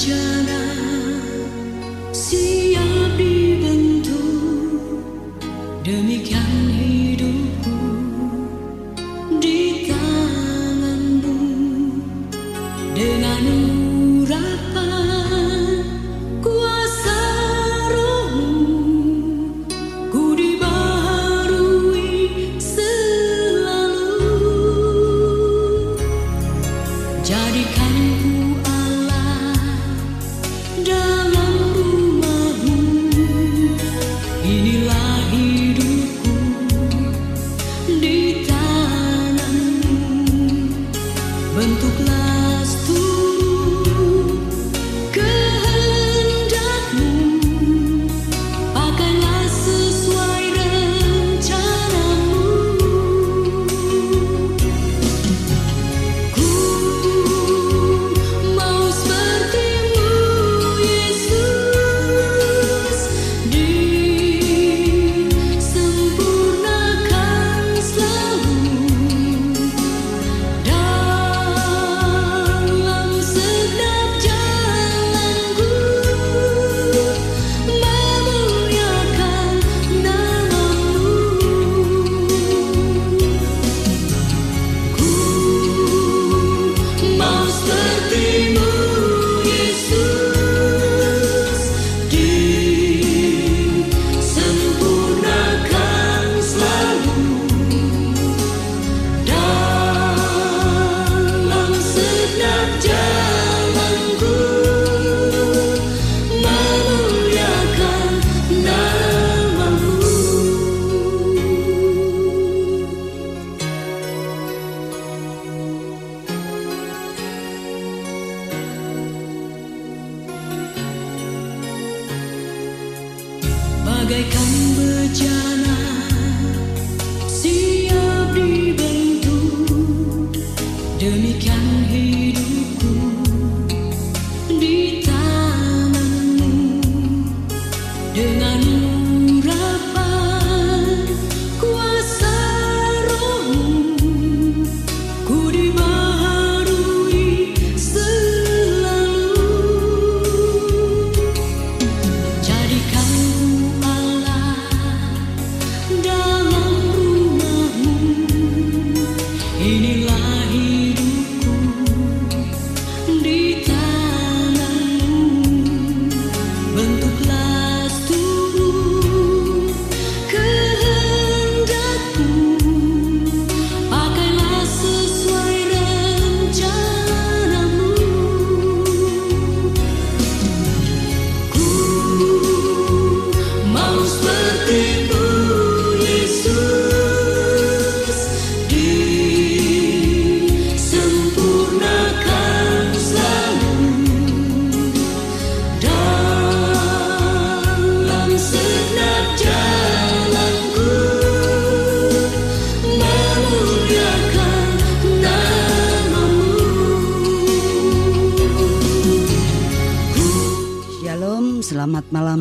just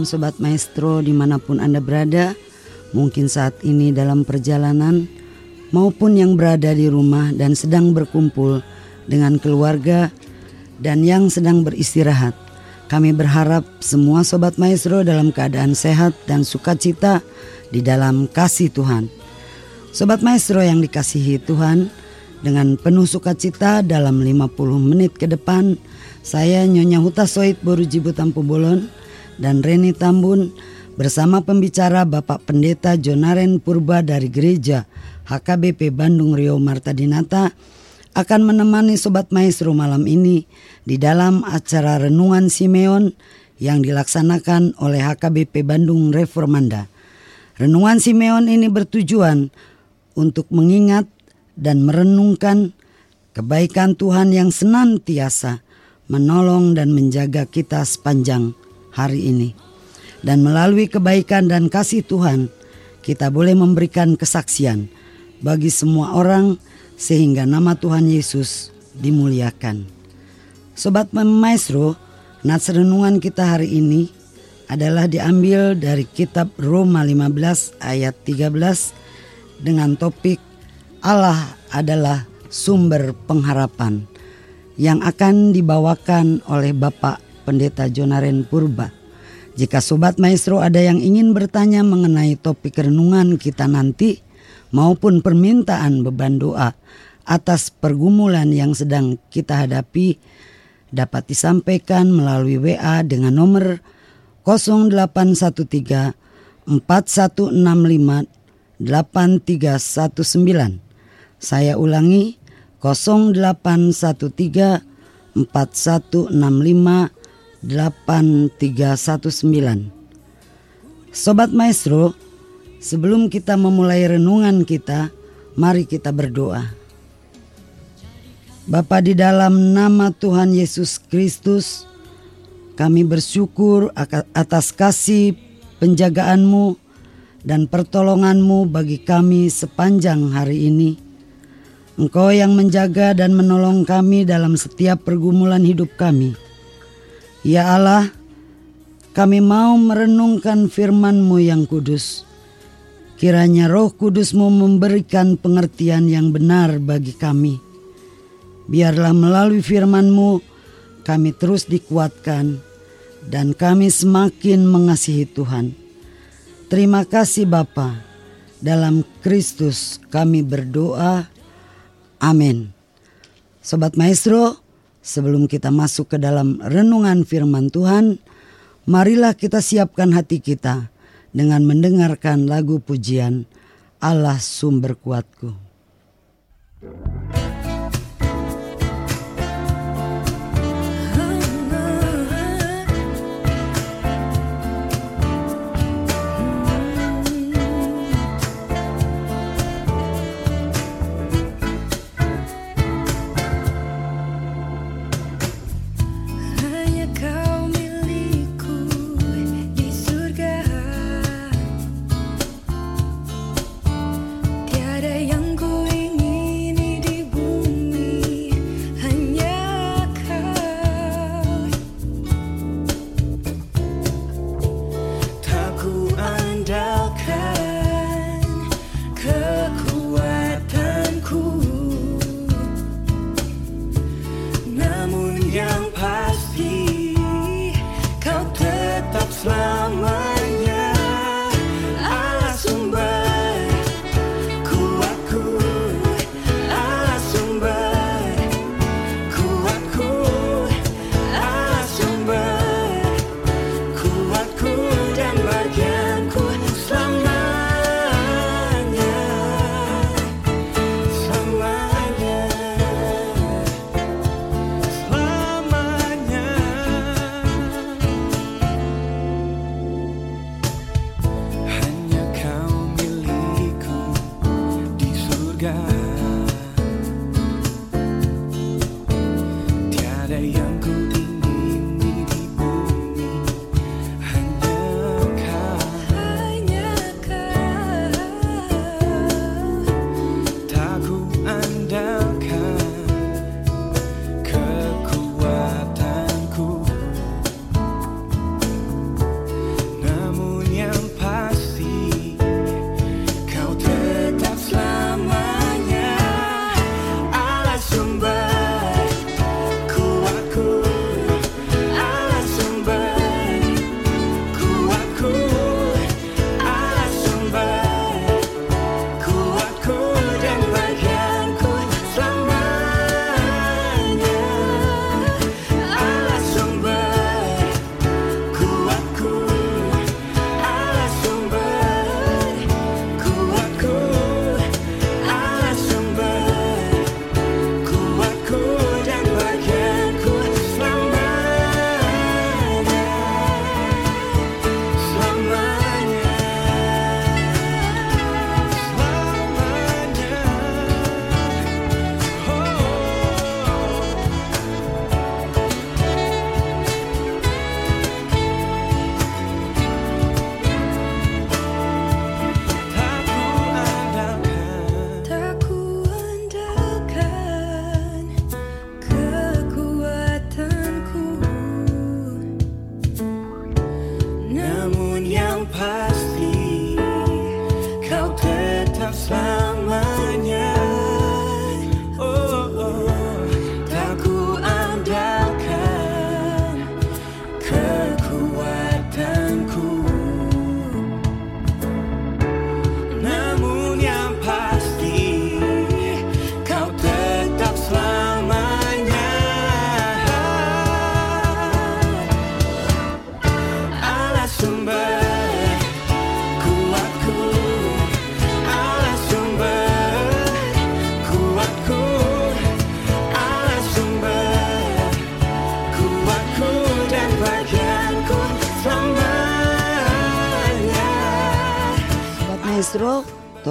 Sobat Maestro di mana pun Anda berada Mungkin saat ini dalam perjalanan Maupun yang berada di rumah dan sedang berkumpul dengan keluarga Dan yang sedang beristirahat Kami berharap semua Sobat Maestro dalam keadaan sehat dan sukacita di dalam kasih Tuhan. Sobat Maestro yang dikasihi Tuhan Dengan penuh sukacita dalam 50 menit ke depan Saya Nyonya Huta Soid Borujibu Tampu Bolon dan Reni Tambun bersama pembicara Bapak Pendeta Jonaren Purba dari Gereja HKBP Bandung Rio Marta Dinata akan menemani Sobat Maestro malam ini di dalam acara Renungan Simeon yang dilaksanakan oleh HKBP Bandung Reformanda. Renungan Simeon ini bertujuan untuk mengingat dan merenungkan kebaikan Tuhan yang senantiasa menolong dan menjaga kita sepanjang hari ini. Dan melalui kebaikan dan kasih Tuhan, kita boleh memberikan kesaksian bagi semua orang sehingga nama Tuhan Yesus dimuliakan. Sobat Maestro, nats renungan kita hari ini adalah diambil dari kitab Roma 15 ayat 13 dengan topik Allah adalah sumber pengharapan yang akan dibawakan oleh Bapak Pendeta Jonaren Purba. Jika Sobat Maestro ada yang ingin bertanya mengenai topik renungan kita nanti maupun permintaan beban doa atas pergumulan yang sedang kita hadapi dapat disampaikan melalui WA dengan nomor 0813 4165 8319. Saya ulangi 0813 4165 8319. Sobat Maestro, sebelum kita memulai renungan kita, mari kita berdoa. Bapa di dalam nama Tuhan Yesus Kristus, kami bersyukur atas kasih penjagaanmu dan pertolonganmu bagi kami sepanjang hari ini. Engkau yang menjaga dan menolong kami dalam setiap pergumulan hidup kami. Ya Allah, kami mau merenungkan firman-Mu yang kudus. Kiranya roh kudus-Mu memberikan pengertian yang benar bagi kami. Biarlah melalui firman-Mu kami terus dikuatkan dan kami semakin mengasihi Tuhan. Terima kasih Bapa. Dalam Kristus kami berdoa. Amin. Sobat Maestro, Sebelum kita masuk ke dalam renungan firman Tuhan, marilah kita siapkan hati kita dengan mendengarkan lagu pujian Allah sumber kuatku.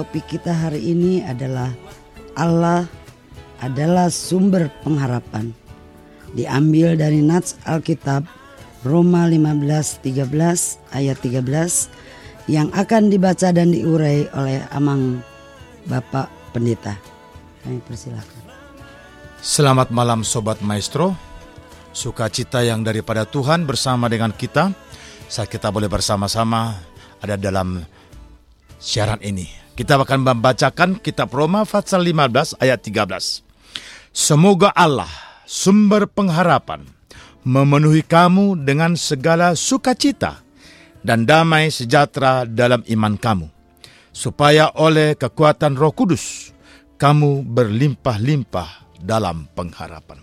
Topik kita hari ini adalah Allah adalah sumber pengharapan. Diambil dari Nats Alkitab Roma 15 13 ayat 13 yang akan dibaca dan diurai oleh Amang Bapak Pendeta. Kami persilakan. Selamat malam Sobat Maestro Sukacita yang daripada Tuhan bersama dengan kita Saat kita boleh bersama-sama ada dalam siaran ini Kita akan membacakan kitab Roma pasal 15 ayat 13 Semoga Allah sumber pengharapan Memenuhi kamu dengan segala sukacita Dan damai sejahtera dalam iman kamu Supaya oleh kekuatan roh kudus Kamu berlimpah-limpah dalam pengharapan.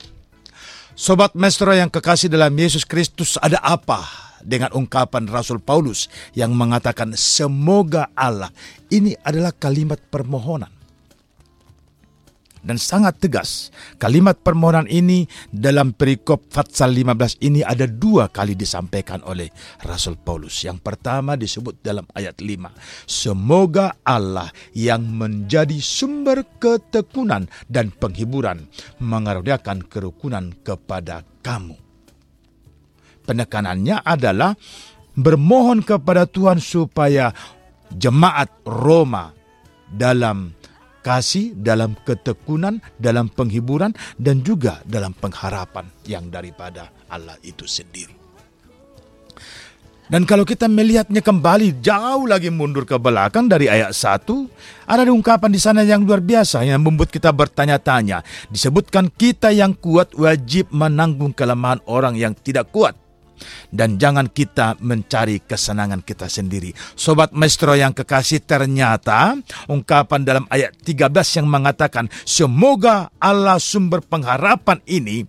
Sobat Maestro yang kekasih dalam Yesus Kristus ada apa dengan ungkapan Rasul Paulus yang mengatakan semoga Allah ini adalah kalimat permohonan. Dan sangat tegas, kalimat permohonan ini dalam perikop Fatsal 15 ini ada dua kali disampaikan oleh Rasul Paulus. Yang pertama disebut dalam ayat 5. Semoga Allah yang menjadi sumber ketekunan dan penghiburan mengaruniakan kerukunan kepada kamu. Penekanannya adalah bermohon kepada Tuhan supaya jemaat Roma dalam kasih, dalam ketekunan, dalam penghiburan, dan juga dalam pengharapan yang daripada Allah itu sendiri. Dan kalau kita melihatnya kembali jauh lagi mundur ke belakang dari ayat 1, ada ungkapan di sana yang luar biasa yang membuat kita bertanya-tanya. Disebutkan kita yang kuat wajib menanggung kelemahan orang yang tidak kuat dan jangan kita mencari kesenangan kita sendiri. Sobat Maestro yang kekasih ternyata ungkapan dalam ayat 13 yang mengatakan semoga Allah sumber pengharapan ini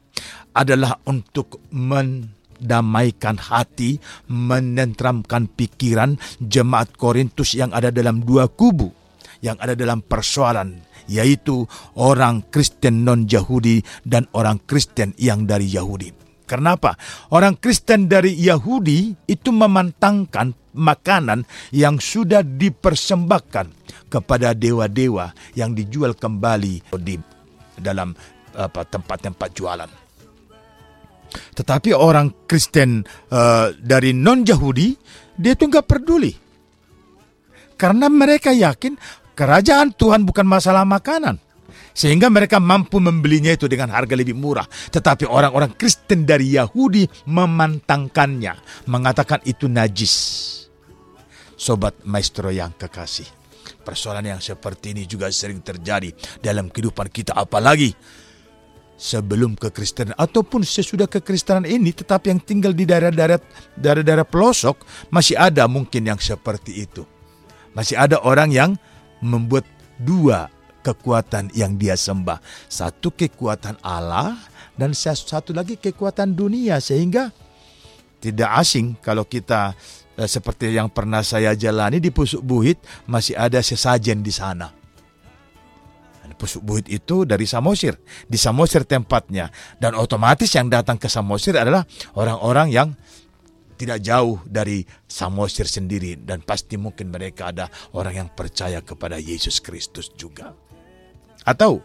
adalah untuk mendamaikan hati, menentramkan pikiran jemaat Korintus yang ada dalam dua kubu, yang ada dalam persoalan yaitu orang Kristen non-Yahudi dan orang Kristen yang dari Yahudi. Kenapa? Orang Kristen dari Yahudi itu memantangkan makanan yang sudah dipersembahkan kepada dewa-dewa yang dijual kembali di dalam apa tempat-tempat jualan. Tetapi orang Kristen uh, dari non-Yahudi dia itu nggak peduli. Karena mereka yakin kerajaan Tuhan bukan masalah makanan. Sehingga mereka mampu membelinya itu dengan harga lebih murah. Tetapi orang-orang Kristen dari Yahudi memantangkannya. Mengatakan itu najis. Sobat maestro yang kekasih. Persoalan yang seperti ini juga sering terjadi dalam kehidupan kita. Apalagi sebelum kekristenan ataupun sesudah kekristenan ini tetapi yang tinggal di daerah-daerah daerah-daerah pelosok masih ada mungkin yang seperti itu. Masih ada orang yang membuat dua kekuatan yang dia sembah. Satu kekuatan Allah dan satu lagi kekuatan dunia sehingga tidak asing kalau kita eh, seperti yang pernah saya jalani di Pusuk Buhit masih ada sesajen di sana. Pusuk Buhit itu dari Samosir, di Samosir tempatnya dan otomatis yang datang ke Samosir adalah orang-orang yang tidak jauh dari Samosir sendiri dan pasti mungkin mereka ada orang yang percaya kepada Yesus Kristus juga. Atau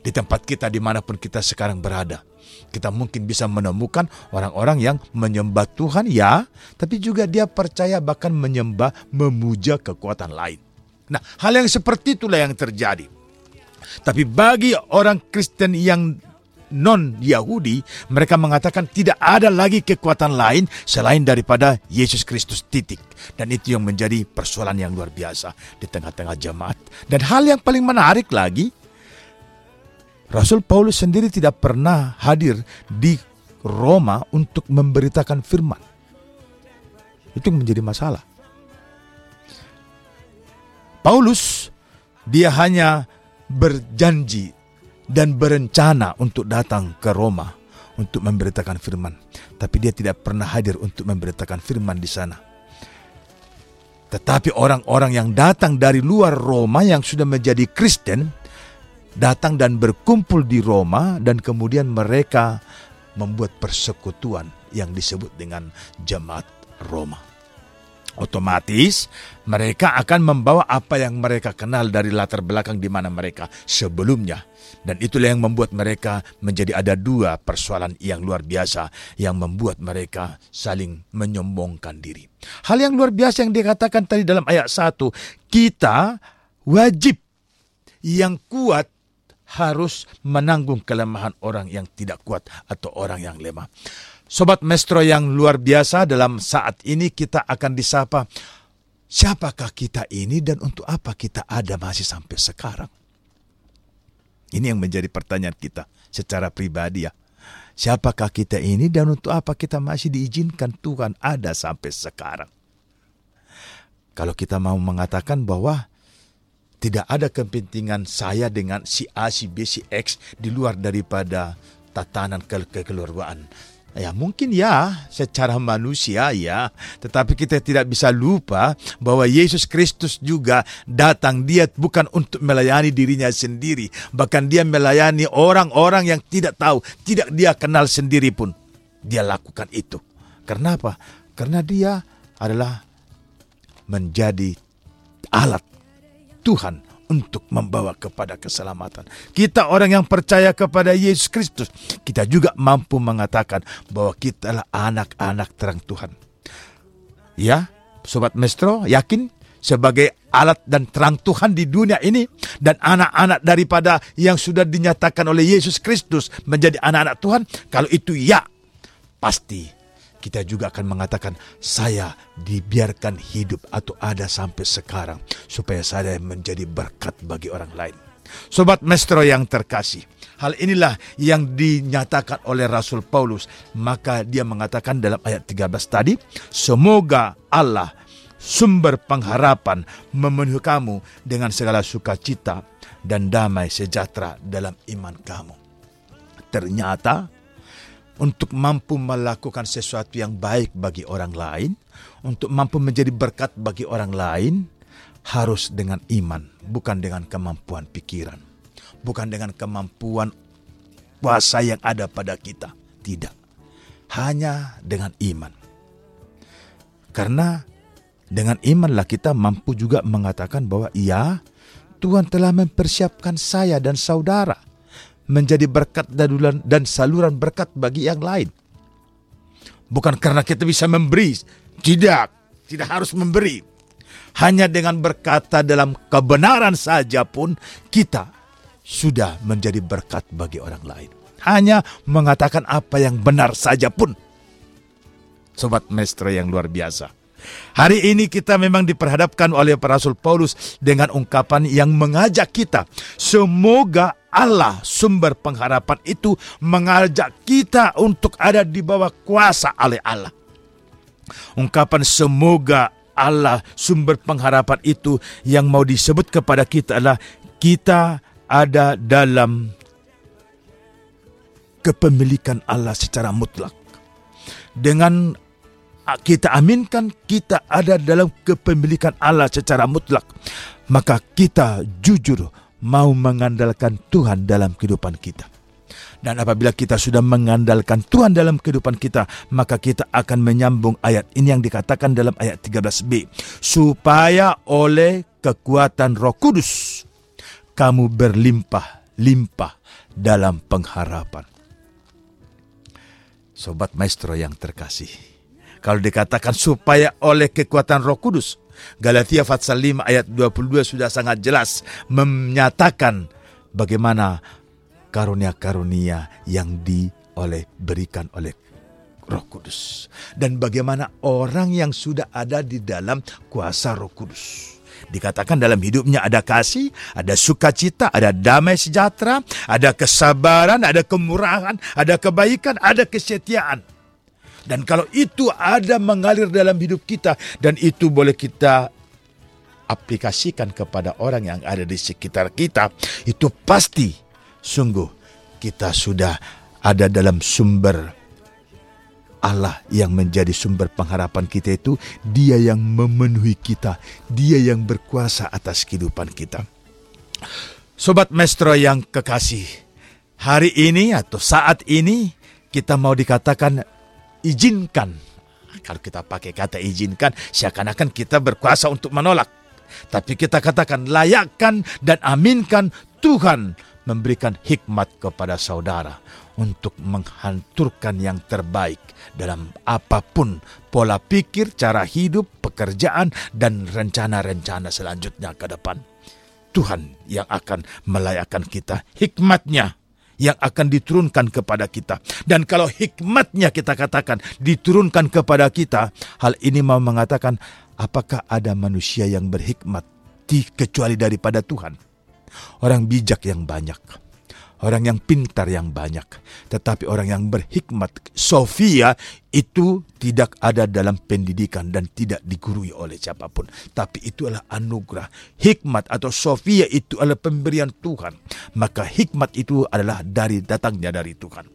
di tempat kita di mana pun kita sekarang berada. Kita mungkin bisa menemukan orang-orang yang menyembah Tuhan ya, tapi juga dia percaya bahkan menyembah, memuja kekuatan lain. Nah, hal yang seperti itulah yang terjadi. Tapi bagi orang Kristen yang non-Yahudi, mereka mengatakan tidak ada lagi kekuatan lain selain daripada Yesus Kristus titik. Dan itu yang menjadi persoalan yang luar biasa di tengah-tengah jemaat. Dan hal yang paling menarik lagi, Rasul Paulus sendiri tidak pernah hadir di Roma untuk memberitakan firman. Itu yang menjadi masalah. Paulus dia hanya berjanji dan berencana untuk datang ke Roma untuk memberitakan firman, tapi dia tidak pernah hadir untuk memberitakan firman di sana. Tetapi orang-orang yang datang dari luar Roma yang sudah menjadi Kristen datang dan berkumpul di Roma dan kemudian mereka membuat persekutuan yang disebut dengan jemaat Roma. Otomatis mereka akan membawa apa yang mereka kenal dari latar belakang di mana mereka sebelumnya. Dan itulah yang membuat mereka menjadi ada dua persoalan yang luar biasa yang membuat mereka saling menyombongkan diri. Hal yang luar biasa yang dikatakan tadi dalam ayat 1, kita wajib yang kuat harus menanggung kelemahan orang yang tidak kuat atau orang yang lemah. Sobat Mestro yang luar biasa dalam saat ini kita akan disapa siapakah kita ini dan untuk apa kita ada masih sampai sekarang. Ini yang menjadi pertanyaan kita secara pribadi ya. Siapakah kita ini dan untuk apa kita masih diizinkan Tuhan ada sampai sekarang? Kalau kita mau mengatakan bahwa tidak ada kepentingan saya dengan si A, si B, si X di luar daripada tatanan ke kekeluargaan. Ya mungkin ya secara manusia ya. Tetapi kita tidak bisa lupa bahwa Yesus Kristus juga datang. Dia bukan untuk melayani dirinya sendiri. Bahkan dia melayani orang-orang yang tidak tahu Tidak dia kenal sendiri pun. Dia lakukan itu. Karena apa? Karena dia adalah menjadi alat Tuhan untuk membawa kepada keselamatan. Kita orang yang percaya kepada Yesus Kristus, kita juga mampu mengatakan bahwa kita adalah anak-anak terang Tuhan. Ya, Sobat Mestro, yakin sebagai alat dan terang Tuhan di dunia ini dan anak-anak daripada yang sudah dinyatakan oleh Yesus Kristus menjadi anak-anak Tuhan, kalau itu ya, pasti kita juga akan mengatakan saya dibiarkan hidup atau ada sampai sekarang supaya saya menjadi berkat bagi orang lain. Sobat Mestro yang terkasih, hal inilah yang dinyatakan oleh Rasul Paulus. Maka dia mengatakan dalam ayat 13 tadi, semoga Allah sumber pengharapan memenuhi kamu dengan segala sukacita dan damai sejahtera dalam iman kamu. Ternyata untuk mampu melakukan sesuatu yang baik bagi orang lain, untuk mampu menjadi berkat bagi orang lain, harus dengan iman, bukan dengan kemampuan pikiran, bukan dengan kemampuan kuasa yang ada pada kita. Tidak, hanya dengan iman, karena dengan imanlah kita mampu juga mengatakan bahwa iya, Tuhan telah mempersiapkan saya dan saudara menjadi berkat dan saluran berkat bagi yang lain. Bukan karena kita bisa memberi, tidak, tidak harus memberi. Hanya dengan berkata dalam kebenaran saja pun kita sudah menjadi berkat bagi orang lain. Hanya mengatakan apa yang benar saja pun. Sobat Mestre yang luar biasa. Hari ini kita memang diperhadapkan oleh Rasul Paulus dengan ungkapan yang mengajak kita. Semoga Allah sumber pengharapan itu mengajak kita untuk ada di bawah kuasa oleh Allah. Ungkapan semoga Allah sumber pengharapan itu yang mau disebut kepada kita adalah kita ada dalam kepemilikan Allah secara mutlak. Dengan kita aminkan kita ada dalam kepemilikan Allah secara mutlak, maka kita jujur mau mengandalkan Tuhan dalam kehidupan kita. Dan apabila kita sudah mengandalkan Tuhan dalam kehidupan kita, maka kita akan menyambung ayat ini yang dikatakan dalam ayat 13b. Supaya oleh kekuatan roh kudus, kamu berlimpah-limpah dalam pengharapan. Sobat Maestro yang terkasih, kalau dikatakan supaya oleh kekuatan roh kudus, Galatia pasal 5 ayat 22 sudah sangat jelas menyatakan bagaimana karunia-karunia yang di oleh berikan oleh Roh Kudus dan bagaimana orang yang sudah ada di dalam kuasa Roh Kudus. Dikatakan dalam hidupnya ada kasih, ada sukacita, ada damai sejahtera, ada kesabaran, ada kemurahan, ada kebaikan, ada kesetiaan. Dan kalau itu ada mengalir dalam hidup kita dan itu boleh kita aplikasikan kepada orang yang ada di sekitar kita, itu pasti sungguh kita sudah ada dalam sumber Allah yang menjadi sumber pengharapan kita itu dia yang memenuhi kita, dia yang berkuasa atas kehidupan kita. Sobat Mestro yang kekasih, hari ini atau saat ini kita mau dikatakan izinkan Kalau kita pakai kata izinkan, seakan-akan kita berkuasa untuk menolak. Tapi kita katakan layakkan dan aminkan Tuhan memberikan hikmat kepada saudara untuk menghancurkan yang terbaik dalam apa pun pola pikir, cara hidup, pekerjaan, dan rencana-rencana selanjutnya ke depan. Tuhan yang akan melayakkan kita hikmatnya yang akan diturunkan kepada kita. Dan kalau hikmatnya kita katakan diturunkan kepada kita, hal ini mau mengatakan apakah ada manusia yang berhikmat kecuali daripada Tuhan? Orang bijak yang banyak, orang yang pintar yang banyak, tetapi orang yang berhikmat, Sofia itu tidak ada dalam pendidikan dan tidak digurui oleh siapa pun. Tapi itu adalah anugerah. Hikmat atau Sofia itu adalah pemberian Tuhan. Maka hikmat itu adalah dari datangnya dari Tuhan.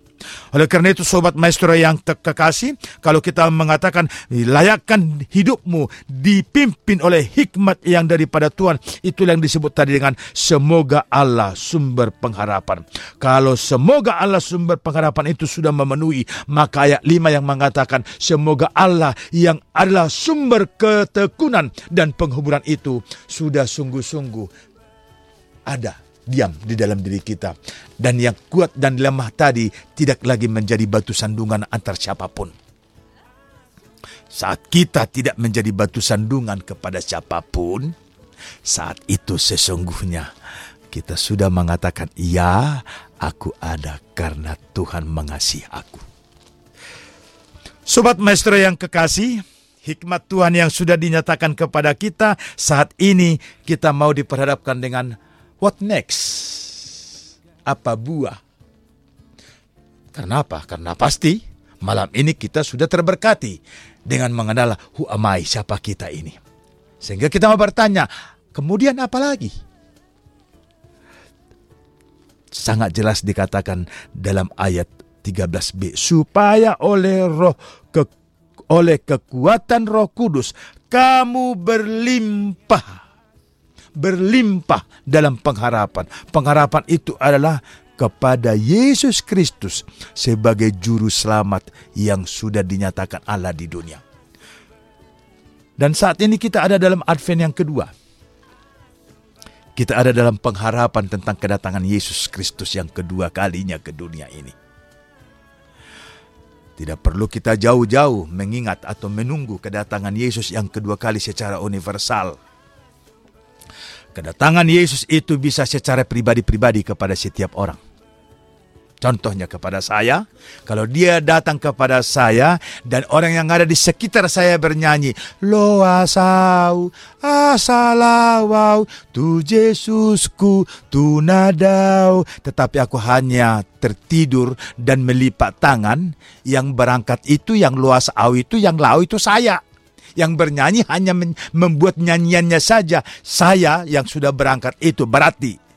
Oleh karena itu sobat maestro yang terkasih, kalau kita mengatakan layakkan hidupmu dipimpin oleh hikmat yang daripada Tuhan, itu yang disebut tadi dengan semoga Allah sumber pengharapan. Kalau semoga Allah sumber pengharapan itu sudah memenuhi, maka ayat 5 yang mengatakan semoga Allah yang adalah sumber ketekunan dan penghuburan itu sudah sungguh-sungguh ada diam di dalam diri kita. Dan yang kuat dan lemah tadi tidak lagi menjadi batu sandungan antar siapa pun. Saat kita tidak menjadi batu sandungan kepada siapa pun, saat itu sesungguhnya kita sudah mengatakan, "Ya, aku ada karena Tuhan mengasihi aku." Sobat Maestro yang kekasih, hikmat Tuhan yang sudah dinyatakan kepada kita saat ini kita mau diperhadapkan dengan What next? Apa buah? Karena apa? Karena pasti malam ini kita sudah terberkati dengan mengenal who am siapa kita ini. Sehingga kita mau bertanya, kemudian apa lagi? Sangat jelas dikatakan dalam ayat 13b supaya oleh roh ke, oleh kekuatan Roh Kudus kamu berlimpah berlimpah dalam pengharapan. Pengharapan itu adalah kepada Yesus Kristus sebagai juru selamat yang sudah dinyatakan Allah di dunia. Dan saat ini kita ada dalam Advent yang kedua. Kita ada dalam pengharapan tentang kedatangan Yesus Kristus yang kedua kalinya ke dunia ini. Tidak perlu kita jauh-jauh mengingat atau menunggu kedatangan Yesus yang kedua kali secara universal Kedatangan Yesus itu bisa secara pribadi-pribadi kepada setiap orang. Contohnya kepada saya, kalau dia datang kepada saya dan orang yang ada di sekitar saya bernyanyi, Lo asau, asalawau, tu Yesusku, tu nadau. Tetapi aku hanya tertidur dan melipat tangan, yang berangkat itu, yang luas au itu, yang lau itu saya yang bernyanyi hanya membuat nyanyiannya saja. Saya yang sudah berangkat itu berarti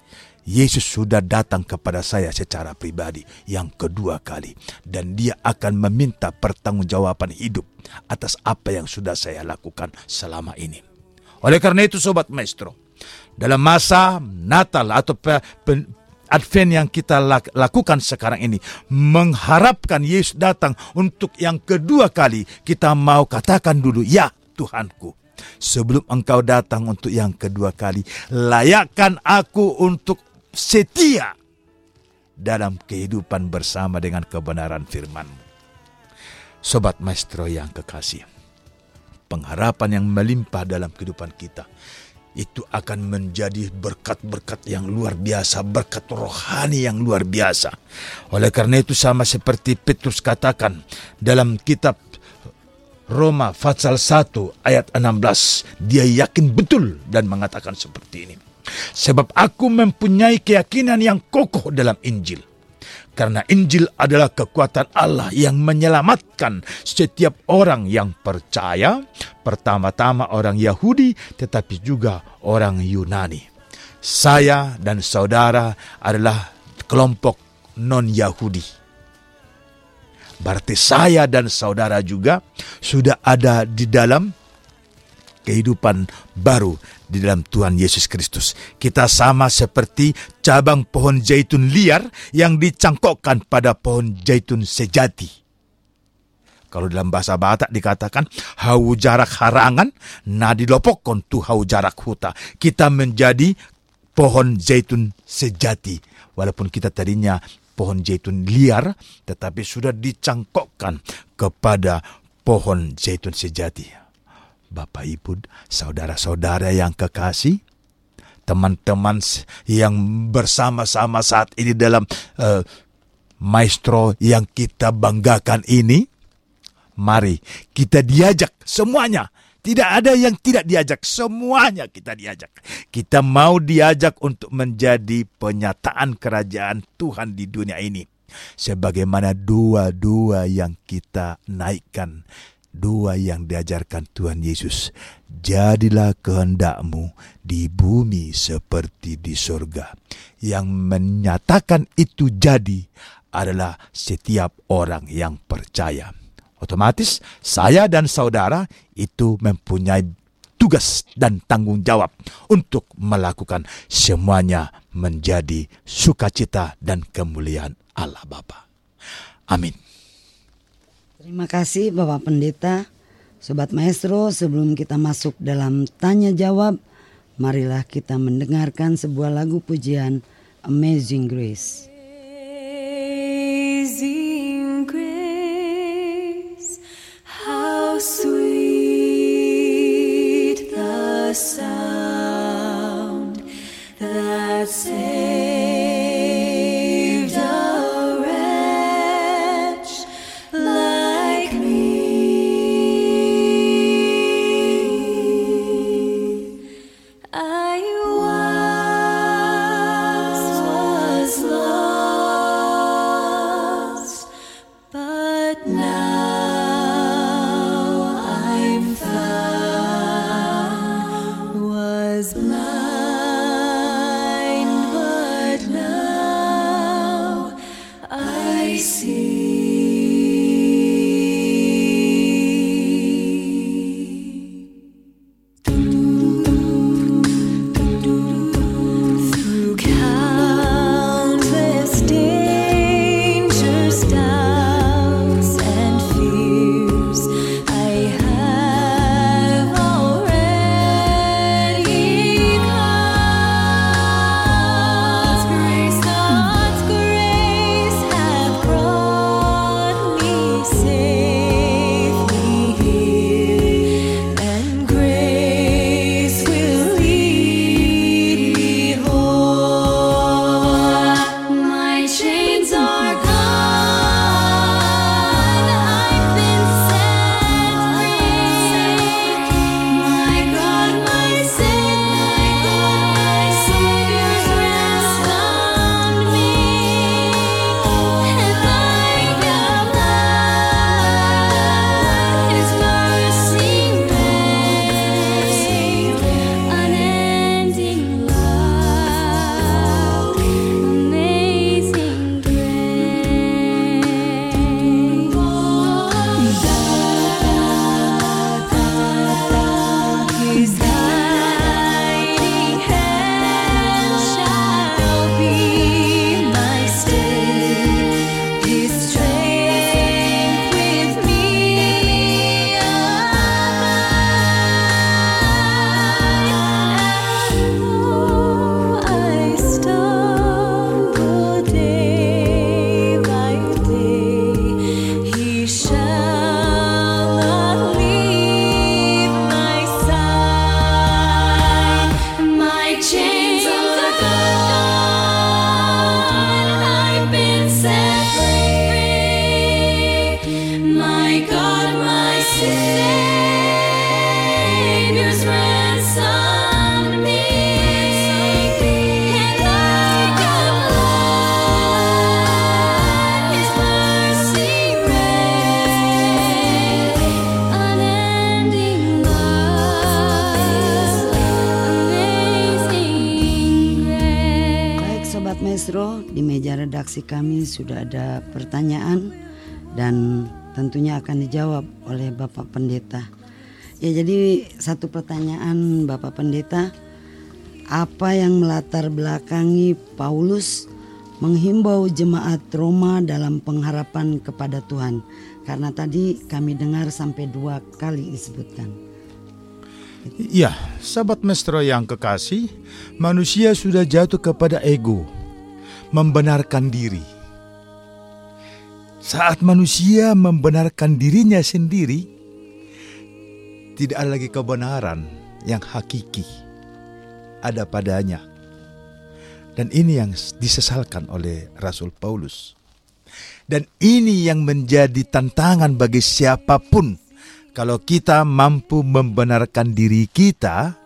Yesus sudah datang kepada saya secara pribadi yang kedua kali dan dia akan meminta pertanggungjawaban hidup atas apa yang sudah saya lakukan selama ini. Oleh karena itu sobat maestro, dalam masa Natal atau Advent yang kita lakukan sekarang ini. Mengharapkan Yesus datang untuk yang kedua kali. Kita mau katakan dulu ya Tuhanku sebelum engkau datang untuk yang kedua kali layakkan aku untuk setia dalam kehidupan bersama dengan kebenaran firman-Mu. Sobat Maestro yang kekasih pengharapan yang melimpah dalam kehidupan kita itu akan menjadi berkat-berkat yang luar biasa, berkat rohani yang luar biasa. Oleh karena itu sama seperti Petrus katakan dalam kitab Roma pasal 1 ayat 16, dia yakin betul dan mengatakan seperti ini. Sebab aku mempunyai keyakinan yang kokoh dalam Injil karena Injil adalah kekuatan Allah yang menyelamatkan setiap orang yang percaya, pertama-tama orang Yahudi, tetapi juga orang Yunani. Saya dan saudara adalah kelompok non-Yahudi. Berarti saya dan saudara juga sudah ada di dalam kehidupan baru di dalam Tuhan Yesus Kristus. Kita sama seperti cabang pohon zaitun liar yang dicangkokkan pada pohon zaitun sejati. Kalau dalam bahasa Batak dikatakan hau jarak harangan, nah dilopokon tu hau jarak huta. Kita menjadi pohon zaitun sejati. Walaupun kita tadinya pohon zaitun liar, tetapi sudah dicangkokkan kepada pohon zaitun sejati. Bapak Ibu, saudara-saudara yang kekasih, teman-teman yang bersama-sama saat ini dalam eh, maestro yang kita banggakan ini, mari kita diajak semuanya. Tidak ada yang tidak diajak, semuanya kita diajak. Kita mau diajak untuk menjadi penyataan kerajaan Tuhan di dunia ini. Sebagaimana dua-dua yang kita naikkan, dua yang diajarkan Tuhan Yesus. Jadilah kehendakmu di bumi seperti di surga. Yang menyatakan itu jadi adalah setiap orang yang percaya. Otomatis saya dan saudara itu mempunyai tugas dan tanggung jawab untuk melakukan semuanya menjadi sukacita dan kemuliaan Allah Bapa. Amin. Terima kasih Bapak Pendeta. Sobat Maestro, sebelum kita masuk dalam tanya jawab, marilah kita mendengarkan sebuah lagu pujian Amazing Grace. Redaksi kami sudah ada pertanyaan dan tentunya akan dijawab oleh Bapak Pendeta. Ya jadi satu pertanyaan Bapak Pendeta, apa yang melatar belakangi Paulus menghimbau jemaat Roma dalam pengharapan kepada Tuhan? Karena tadi kami dengar sampai dua kali disebutkan. Ya, sahabat maestro yang kekasih, manusia sudah jatuh kepada ego, membenarkan diri. Saat manusia membenarkan dirinya sendiri, tidak ada lagi kebenaran yang hakiki ada padanya. Dan ini yang disesalkan oleh Rasul Paulus. Dan ini yang menjadi tantangan bagi siapa pun kalau kita mampu membenarkan diri kita,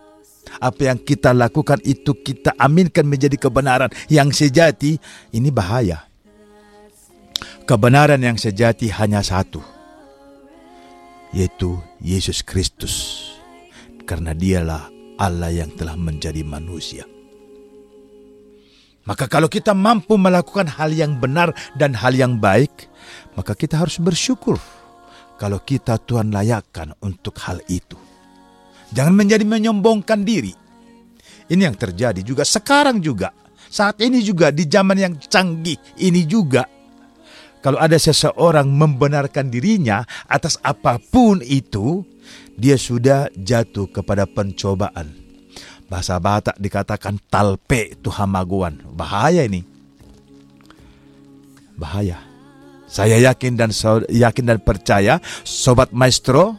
apa yang kita lakukan itu kita aminkan menjadi kebenaran yang sejati, ini bahaya. Kebenaran yang sejati hanya satu, yaitu Yesus Kristus. Karena dialah Allah yang telah menjadi manusia. Maka kalau kita mampu melakukan hal yang benar dan hal yang baik, maka kita harus bersyukur kalau kita Tuhan layakkan untuk hal itu. Jangan menjadi menyombongkan diri. Ini yang terjadi juga sekarang juga. Saat ini juga di zaman yang canggih ini juga. Kalau ada seseorang membenarkan dirinya atas apa pun itu, dia sudah jatuh kepada pencobaan. Bahasa Batak dikatakan talpe itu hamaguan. Bahaya ini. Bahaya. Saya yakin dan yakin dan percaya, sobat maestro,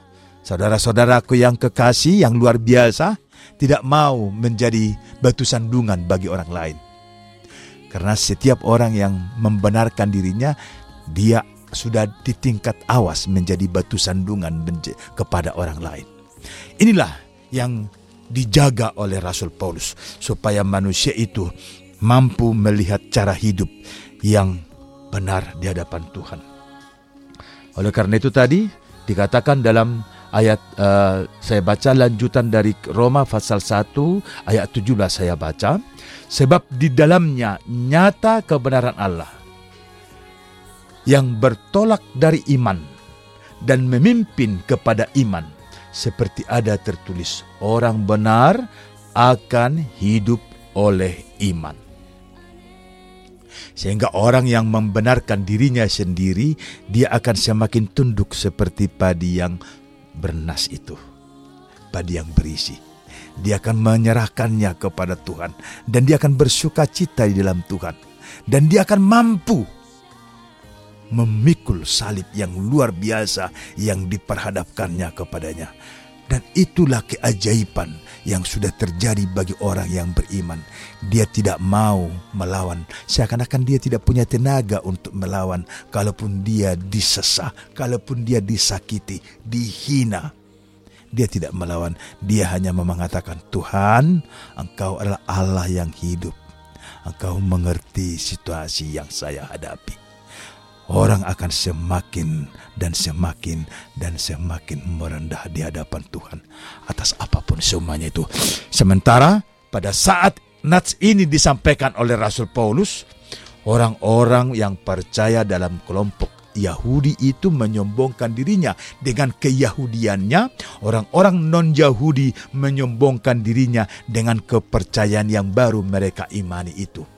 saudara-saudaraku yang kekasih, yang luar biasa, tidak mau menjadi batu sandungan bagi orang lain. Karena setiap orang yang membenarkan dirinya, dia sudah di tingkat awas menjadi batu sandungan kepada orang lain. Inilah yang dijaga oleh Rasul Paulus supaya manusia itu mampu melihat cara hidup yang benar di hadapan Tuhan. Oleh karena itu tadi dikatakan dalam ayat eh, saya baca lanjutan dari Roma pasal 1 ayat 17 saya baca sebab di dalamnya nyata kebenaran Allah yang bertolak dari iman dan memimpin kepada iman seperti ada tertulis orang benar akan hidup oleh iman. Sehingga orang yang membenarkan dirinya sendiri, dia akan semakin tunduk seperti padi yang bernas itu. Padi yang berisi. Dia akan menyerahkannya kepada Tuhan. Dan dia akan bersuka cita di dalam Tuhan. Dan dia akan mampu memikul salib yang luar biasa yang diperhadapkannya kepadanya. Dan itulah keajaiban yang sudah terjadi bagi orang yang beriman. Dia tidak mau melawan, seakan-akan dia tidak punya tenaga untuk melawan. Kalaupun dia disesah, kalaupun dia disakiti, dihina, dia tidak melawan. Dia hanya mengatakan, Tuhan, Engkau adalah Allah yang hidup. Engkau mengerti situasi yang saya hadapi orang akan semakin dan semakin dan semakin merendah di hadapan Tuhan atas apa pun semuanya itu. Sementara pada saat nats ini disampaikan oleh Rasul Paulus, orang-orang yang percaya dalam kelompok Yahudi itu menyombongkan dirinya dengan keyahudiannya, orang-orang non-Yahudi menyombongkan dirinya dengan kepercayaan yang baru mereka imani itu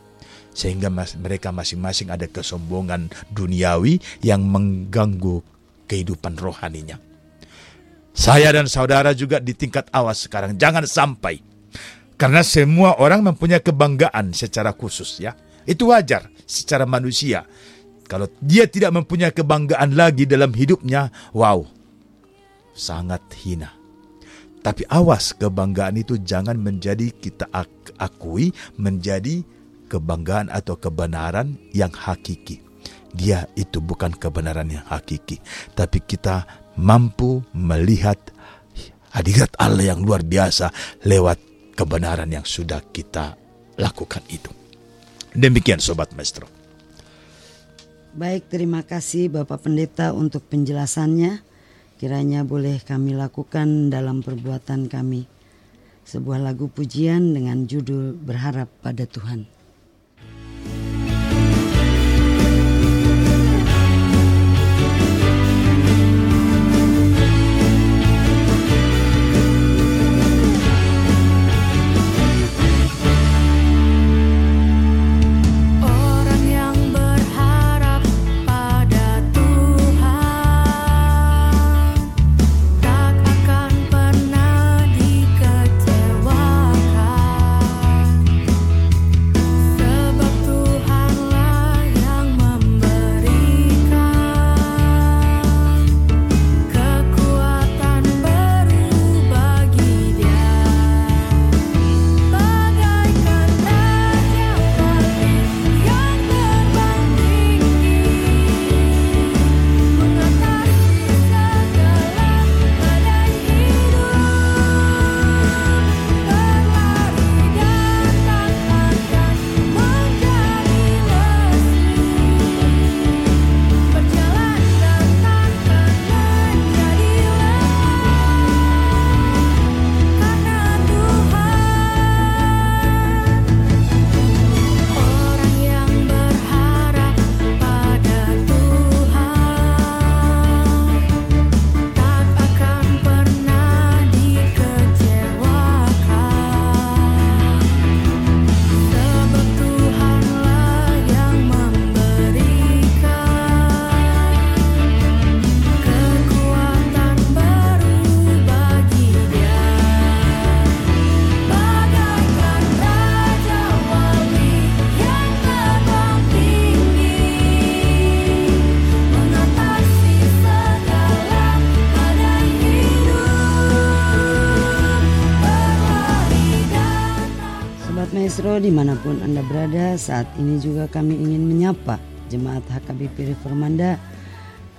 sehingga mas, mereka masing-masing ada kesombongan duniawi yang mengganggu kehidupan rohaninya. Saya dan saudara juga di tingkat awas sekarang jangan sampai karena semua orang mempunyai kebanggaan secara khusus ya. Itu wajar secara manusia. Kalau dia tidak mempunyai kebanggaan lagi dalam hidupnya, wow, sangat hina. Tapi awas kebanggaan itu jangan menjadi kita ak- akui menjadi kebanggaan atau kebenaran yang hakiki. Dia itu bukan kebenaran yang hakiki, tapi kita mampu melihat hadirat Allah yang luar biasa lewat kebenaran yang sudah kita lakukan itu. Demikian sobat maestro. Baik, terima kasih Bapak Pendeta untuk penjelasannya. Kiranya boleh kami lakukan dalam perbuatan kami. Sebuah lagu pujian dengan judul Berharap pada Tuhan. Di mana pun Anda berada saat ini juga kami ingin menyapa Jemaat HKBP Reformanda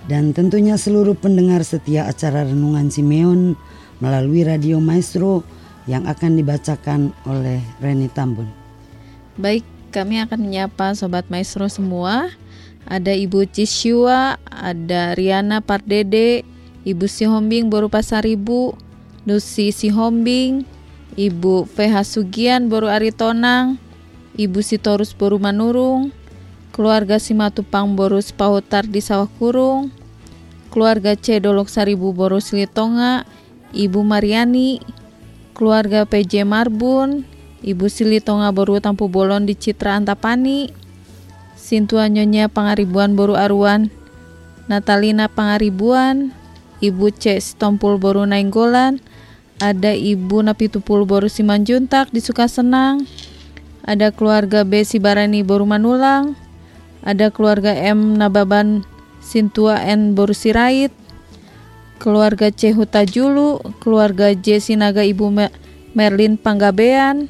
dan tentunya seluruh pendengar setia acara Renungan Simeon melalui Radio Maestro yang akan dibacakan oleh Reni Tambun. Baik, kami akan menyapa Sobat Maestro semua. Ada Ibu Cisyua, ada Riana Pardede, Ibu Sihombing Boru Pasaribu, Nusi Sihombing, Ibu VH Sugian Boru Aritonang, Ibu Sitorus Boru Manurung, keluarga Simatupang Boru Spahutar di Sawah Kurung, keluarga C. Dolok Saribu Boru Silitonga, Ibu Mariani, keluarga PJ Marbun, Ibu Silitonga Boru Tampu Bolon di Citra Antapani, Sintua Nyonya Pangaribuan Boru Aruan, Natalina Pangaribuan, Ibu C. Stompul Boru Nainggolan, ada Ibu Napitupul Boru Simanjuntak di Sukasenang, ada keluarga B Sibarani Boru Manulang, ada keluarga M Nababan Sintua N Boru Sirait, keluarga C Huta Julu, keluarga J Sinaga Ibu Me- Merlin Panggabean,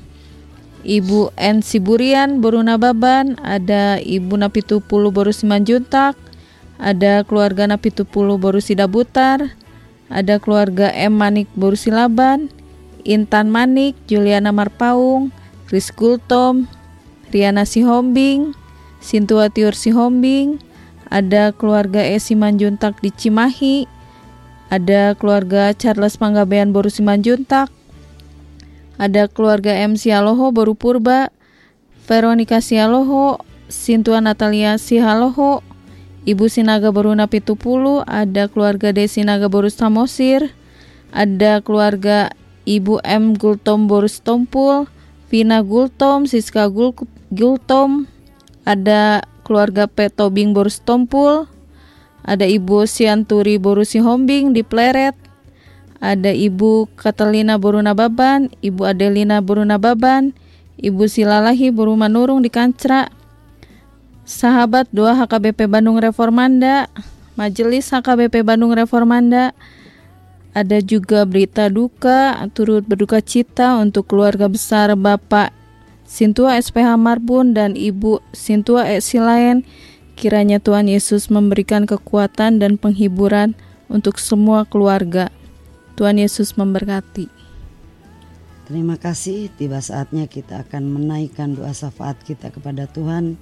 Ibu N Siburian Boru Nababan, ada Ibu Napitupulu Boru Simanjuntak, ada keluarga Napitupulu Boru Sidabutar, ada keluarga M. Manik Boru Silaban, Intan Manik, Juliana Marpaung, Kris Gultom, Riana Sihombing, Sintua Tiur Sihombing, ada keluarga E. Simanjuntak di Cimahi, ada keluarga Charles Panggabean Boru Simanjuntak, ada keluarga M. Sialoho Boru Purba, Veronica Sialoho, Sintua Natalia Sihaloho, Ibu Sinaga Boru Napitupulu, ada keluarga D Sinaga Boru Samosir, ada keluarga Ibu M. Gultom Boru Stompul, Vina Gultom, Siska Gul Gultom, ada keluarga P. Tobing Boru Stompul, ada Ibu Sianturi Boru Sihombing di Pleret, ada Ibu Katalina Boru Nababan, Ibu Adelina Boru Nababan, Ibu Silalahi Boru Manurung di Kancra, sahabat doa HKBP Bandung Reformanda, Majelis HKBP Bandung Reformanda, ada juga berita duka, turut berduka cita untuk keluarga besar Bapak Sintua SPH Marbun dan Ibu Sintua E. Silayan. Kiranya Tuhan Yesus memberikan kekuatan dan penghiburan untuk semua keluarga. Tuhan Yesus memberkati. Terima kasih, tiba saatnya kita akan menaikkan doa syafaat kita kepada Tuhan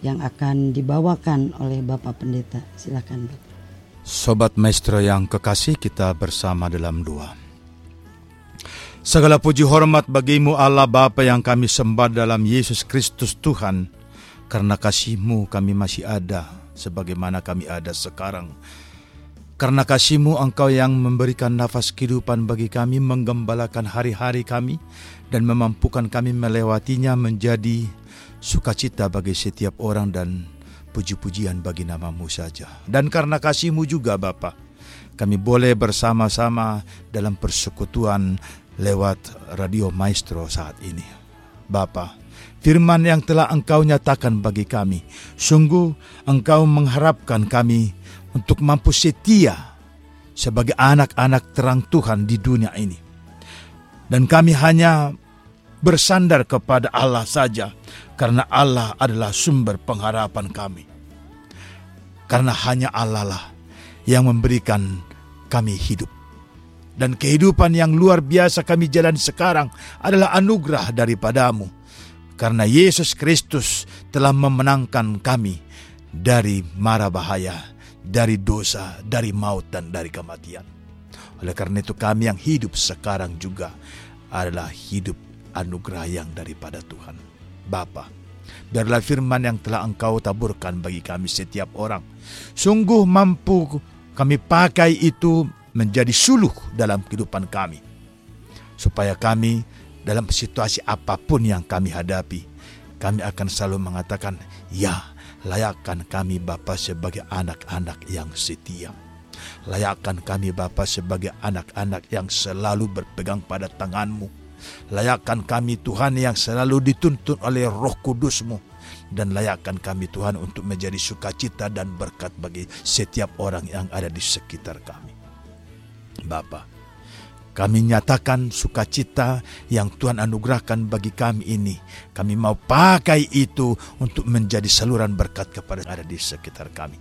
yang akan dibawakan oleh Bapak Pendeta. Silakan Bapak. Sobat Maestro yang kekasih kita bersama dalam doa. Segala puji hormat bagimu Allah Bapa yang kami sembah dalam Yesus Kristus Tuhan. Karena kasihmu kami masih ada sebagaimana kami ada sekarang. Karena kasihmu engkau yang memberikan nafas kehidupan bagi kami, menggembalakan hari-hari kami, dan memampukan kami melewatinya menjadi sukacita bagi setiap orang dan puji-pujian bagi namamu saja. Dan karena kasihmu juga Bapa, kami boleh bersama-sama dalam persekutuan lewat Radio Maestro saat ini. Bapa, firman yang telah engkau nyatakan bagi kami, sungguh engkau mengharapkan kami untuk mampu setia sebagai anak-anak terang Tuhan di dunia ini. Dan kami hanya bersandar kepada Allah saja karena Allah adalah sumber pengharapan kami. Karena hanya Allah lah yang memberikan kami hidup. Dan kehidupan yang luar biasa kami jalani sekarang adalah anugerah daripadamu. Karena Yesus Kristus telah memenangkan kami dari mara bahaya, dari dosa, dari maut, dan dari kematian. Oleh karena itu kami yang hidup sekarang juga adalah hidup anugerah yang daripada Tuhan. Bapa, biarlah firman yang telah engkau taburkan bagi kami setiap orang. Sungguh mampu kami pakai itu menjadi suluh dalam kehidupan kami. Supaya kami dalam situasi apa pun yang kami hadapi, kami akan selalu mengatakan, ya layakkan kami Bapa sebagai anak-anak yang setia. Layakkan kami Bapa sebagai anak-anak yang selalu berpegang pada tanganmu. Layakkan kami Tuhan yang selalu dituntun oleh roh kudusmu. Dan layakkan kami Tuhan untuk menjadi sukacita dan berkat bagi setiap orang yang ada di sekitar kami. Bapa, Kami nyatakan sukacita yang Tuhan anugerahkan bagi kami ini. Kami mau pakai itu untuk menjadi saluran berkat kepada yang ada di sekitar kami.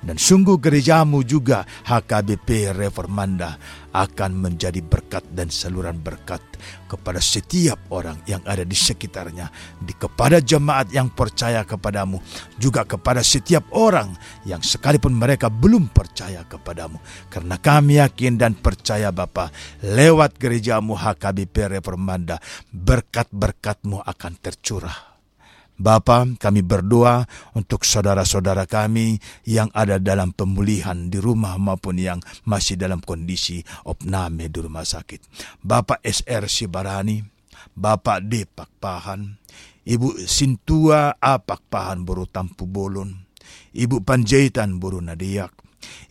Dan sungguh gerejamu juga HKBP Reformanda akan menjadi berkat dan saluran berkat kepada setiap orang yang ada di sekitarnya, di kepada jemaat yang percaya kepadamu, juga kepada setiap orang yang sekalipun mereka belum percaya kepadamu. Karena kami yakin dan percaya Bapa, lewat gerejamu HKBP Reformanda, berkat-berkatmu akan tercurah. Bapa, kami berdoa untuk saudara-saudara kami yang ada dalam pemulihan di rumah maupun yang masih dalam kondisi opname di rumah sakit. Bapak SR Sibarani, Bapak D Pakpahan, Ibu Sintua A Pakpahan Boru Tampu Bolon, Ibu Panjaitan Boru Nadiak,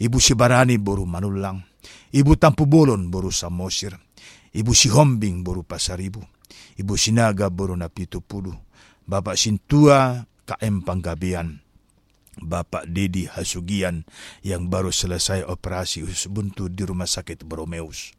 Ibu Sibarani Boru Manulang, Ibu Tampu Bolon Boru Samosir, Ibu Sihombing Boru Pasaribu, Ibu Sinaga Boru Napitu Pulu, Bapak Sintua KM Panggabian, Bapak Dedi Hasugian yang baru selesai operasi usus buntu di Rumah Sakit Bromeus.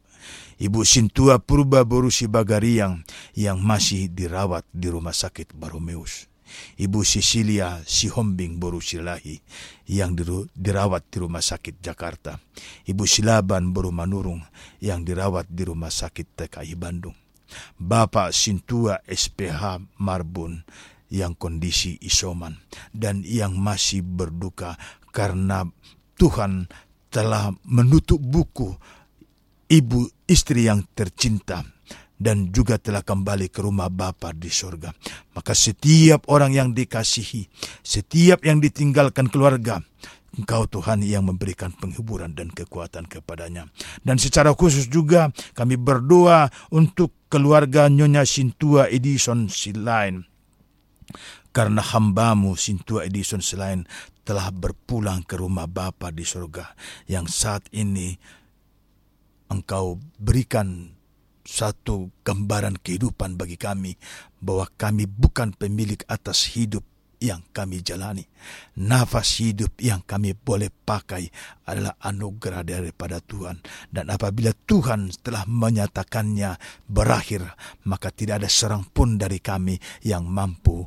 Ibu Sintua Purba Borusi Bagariang yang masih dirawat di Rumah Sakit Baromeus. Ibu Cecilia Sihombing Borusilahi yang dirawat di Rumah Sakit Jakarta. Ibu Silaban Boru Manurung yang dirawat di Rumah Sakit TKI Bandung. Bapak Sintua SPH Marbun yang kondisi isoman dan yang masih berduka karena Tuhan telah menutup buku ibu istri yang tercinta dan juga telah kembali ke rumah Bapa di surga. Maka setiap orang yang dikasihi, setiap yang ditinggalkan keluarga, Engkau Tuhan yang memberikan penghiburan dan kekuatan kepadanya. Dan secara khusus juga kami berdoa untuk keluarga Nyonya Sintua Edison Silain. Karena hambamu Sintua Edison Silain telah berpulang ke rumah Bapa di surga. Yang saat ini engkau berikan satu gambaran kehidupan bagi kami bahwa kami bukan pemilik atas hidup yang kami jalani. Nafas hidup yang kami boleh pakai adalah anugerah daripada Tuhan. Dan apabila Tuhan telah menyatakannya berakhir, maka tidak ada seorang pun dari kami yang mampu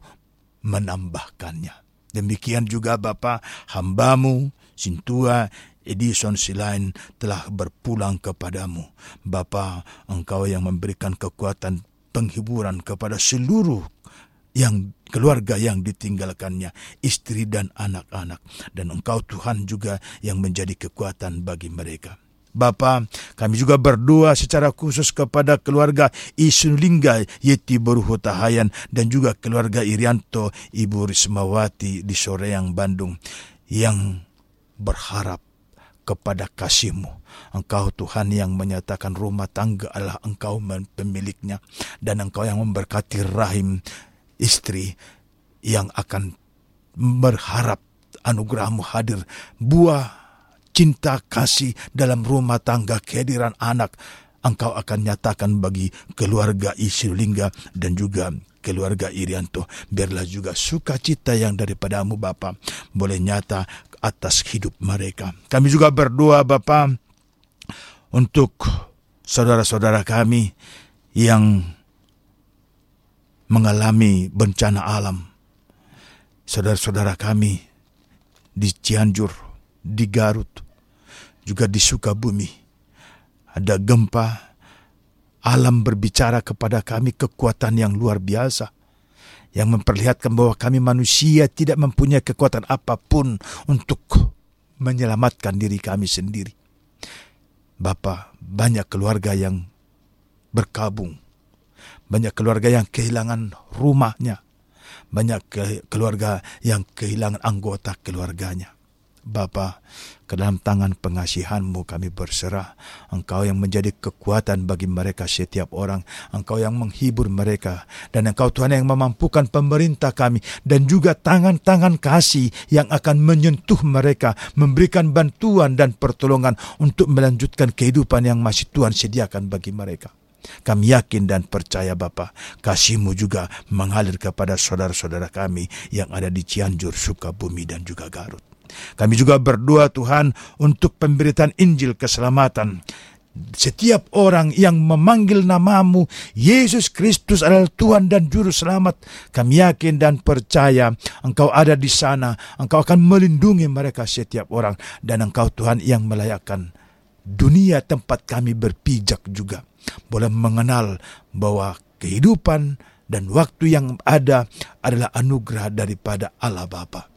menambahkannya. Demikian juga Bapa, hambamu, Sintua, Edison Silain telah berpulang kepadamu. Bapa, engkau yang memberikan kekuatan penghiburan kepada seluruh yang keluarga yang ditinggalkannya, istri dan anak-anak. Dan engkau Tuhan juga yang menjadi kekuatan bagi mereka. Bapa, kami juga berdoa secara khusus kepada keluarga Isunlingga Yeti Berhutahayan dan juga keluarga Irianto Ibu Rismawati di Soreang Bandung yang berharap kepada kasihmu. Engkau Tuhan yang menyatakan rumah tangga adalah engkau pemiliknya dan engkau yang memberkati rahim istri yang akan berharap anugerahmu hadir. Buah cinta kasih dalam rumah tangga kehadiran anak engkau akan nyatakan bagi keluarga Isilingga dan juga keluarga Irianto. Biarlah juga sukacita yang daripadamu Bapa boleh nyata atas hidup mereka. Kami juga berdoa Bapa untuk saudara-saudara kami yang mengalami bencana alam. Saudara-saudara kami di Cianjur, di Garut, juga di Sukabumi. Ada gempa, alam berbicara kepada kami kekuatan yang luar biasa. Yang memperlihatkan bahwa kami manusia tidak mempunyai kekuatan apa pun untuk menyelamatkan diri kami sendiri. Bapak, banyak keluarga yang berkabung banyak keluarga yang kehilangan rumahnya. Banyak ke keluarga yang kehilangan anggota keluarganya. Bapa, ke dalam tangan pengasihanmu kami berserah. Engkau yang menjadi kekuatan bagi mereka setiap orang. Engkau yang menghibur mereka. Dan Engkau Tuhan yang memampukan pemerintah kami. Dan juga tangan-tangan kasih yang akan menyentuh mereka. Memberikan bantuan dan pertolongan untuk melanjutkan kehidupan yang masih Tuhan sediakan bagi mereka. Kami yakin dan percaya Bapa, kasihmu juga mengalir kepada saudara-saudara kami yang ada di Cianjur, Sukabumi, dan juga Garut. Kami juga berdoa Tuhan untuk pemberitaan Injil keselamatan setiap orang yang memanggil namamu, Yesus Kristus adalah Tuhan dan Juru Selamat. Kami yakin dan percaya Engkau ada di sana. Engkau akan melindungi mereka setiap orang. Dan Engkau Tuhan yang melayakkan dunia tempat kami berpijak juga. Boleh mengenal bahwa kehidupan dan waktu yang ada adalah anugerah daripada Allah Bapa.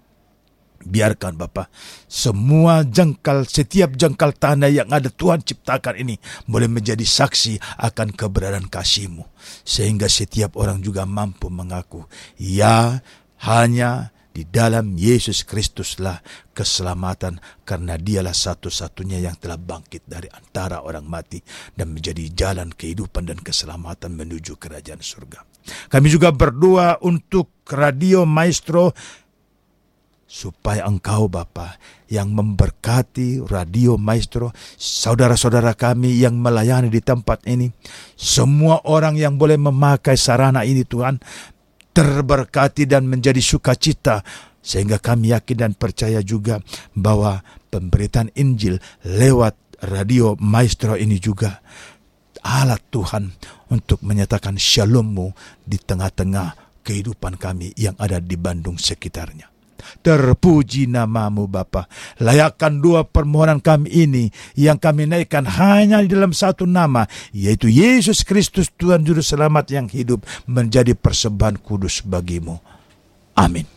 Biarkan Bapa, semua jengkal, setiap jengkal tanah yang ada Tuhan ciptakan ini boleh menjadi saksi akan keberadaan kasih-Mu. Sehingga setiap orang juga mampu mengaku, ya hanya di dalam Yesus Kristuslah keselamatan karena dialah satu-satunya yang telah bangkit dari antara orang mati dan menjadi jalan kehidupan dan keselamatan menuju kerajaan surga. Kami juga berdoa untuk Radio Maestro supaya engkau Bapa yang memberkati Radio Maestro, saudara-saudara kami yang melayani di tempat ini, semua orang yang boleh memakai sarana ini Tuhan, terberkati dan menjadi sukacita sehingga kami yakin dan percaya juga bahwa pemberitaan Injil lewat Radio Maestro ini juga alat Tuhan untuk menyatakan shalommu di tengah-tengah kehidupan kami yang ada di Bandung sekitarnya. Terpuji namamu Bapa. Layakkan dua permohonan kami ini yang kami naikkan hanya di dalam satu nama, yaitu Yesus Kristus Tuhan Juru Selamat yang hidup menjadi persembahan kudus bagimu. Amin.